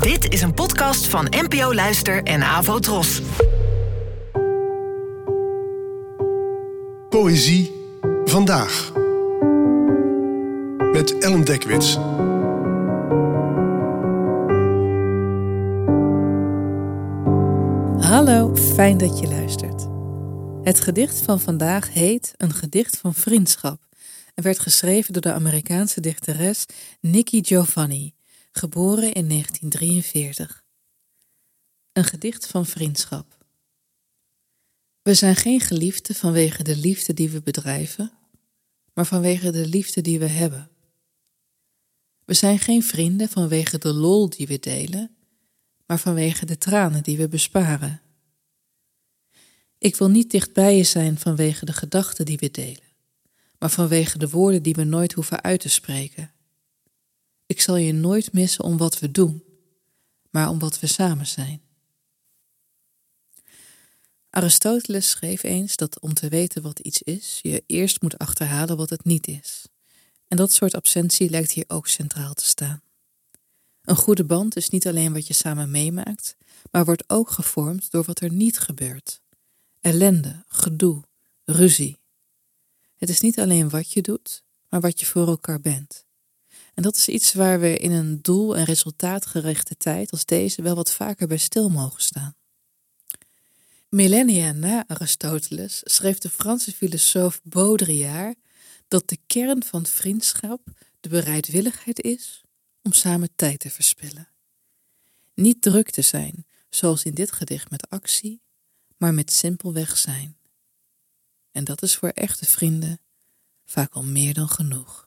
Dit is een podcast van NPO Luister en Avo Tros. Poëzie vandaag. Met Ellen Dekwits. Hallo, fijn dat je luistert. Het gedicht van vandaag heet Een gedicht van vriendschap en werd geschreven door de Amerikaanse dichteres Nikki Giovanni, geboren in 1943. Een gedicht van vriendschap. We zijn geen geliefden vanwege de liefde die we bedrijven, maar vanwege de liefde die we hebben. We zijn geen vrienden vanwege de lol die we delen, maar vanwege de tranen die we besparen. Ik wil niet dichtbij je zijn vanwege de gedachten die we delen, maar vanwege de woorden die we nooit hoeven uit te spreken. Ik zal je nooit missen om wat we doen, maar om wat we samen zijn. Aristoteles schreef eens dat om te weten wat iets is, je eerst moet achterhalen wat het niet is. En dat soort absentie lijkt hier ook centraal te staan. Een goede band is niet alleen wat je samen meemaakt, maar wordt ook gevormd door wat er niet gebeurt. Ellende, gedoe, ruzie. Het is niet alleen wat je doet, maar wat je voor elkaar bent. En dat is iets waar we in een doel- en resultaatgerichte tijd als deze wel wat vaker bij stil mogen staan. Millennia na Aristoteles schreef de Franse filosoof Baudrillard dat de kern van vriendschap de bereidwilligheid is om samen tijd te verspillen. Niet druk te zijn, zoals in dit gedicht met actie, maar met simpelweg zijn. En dat is voor echte vrienden vaak al meer dan genoeg.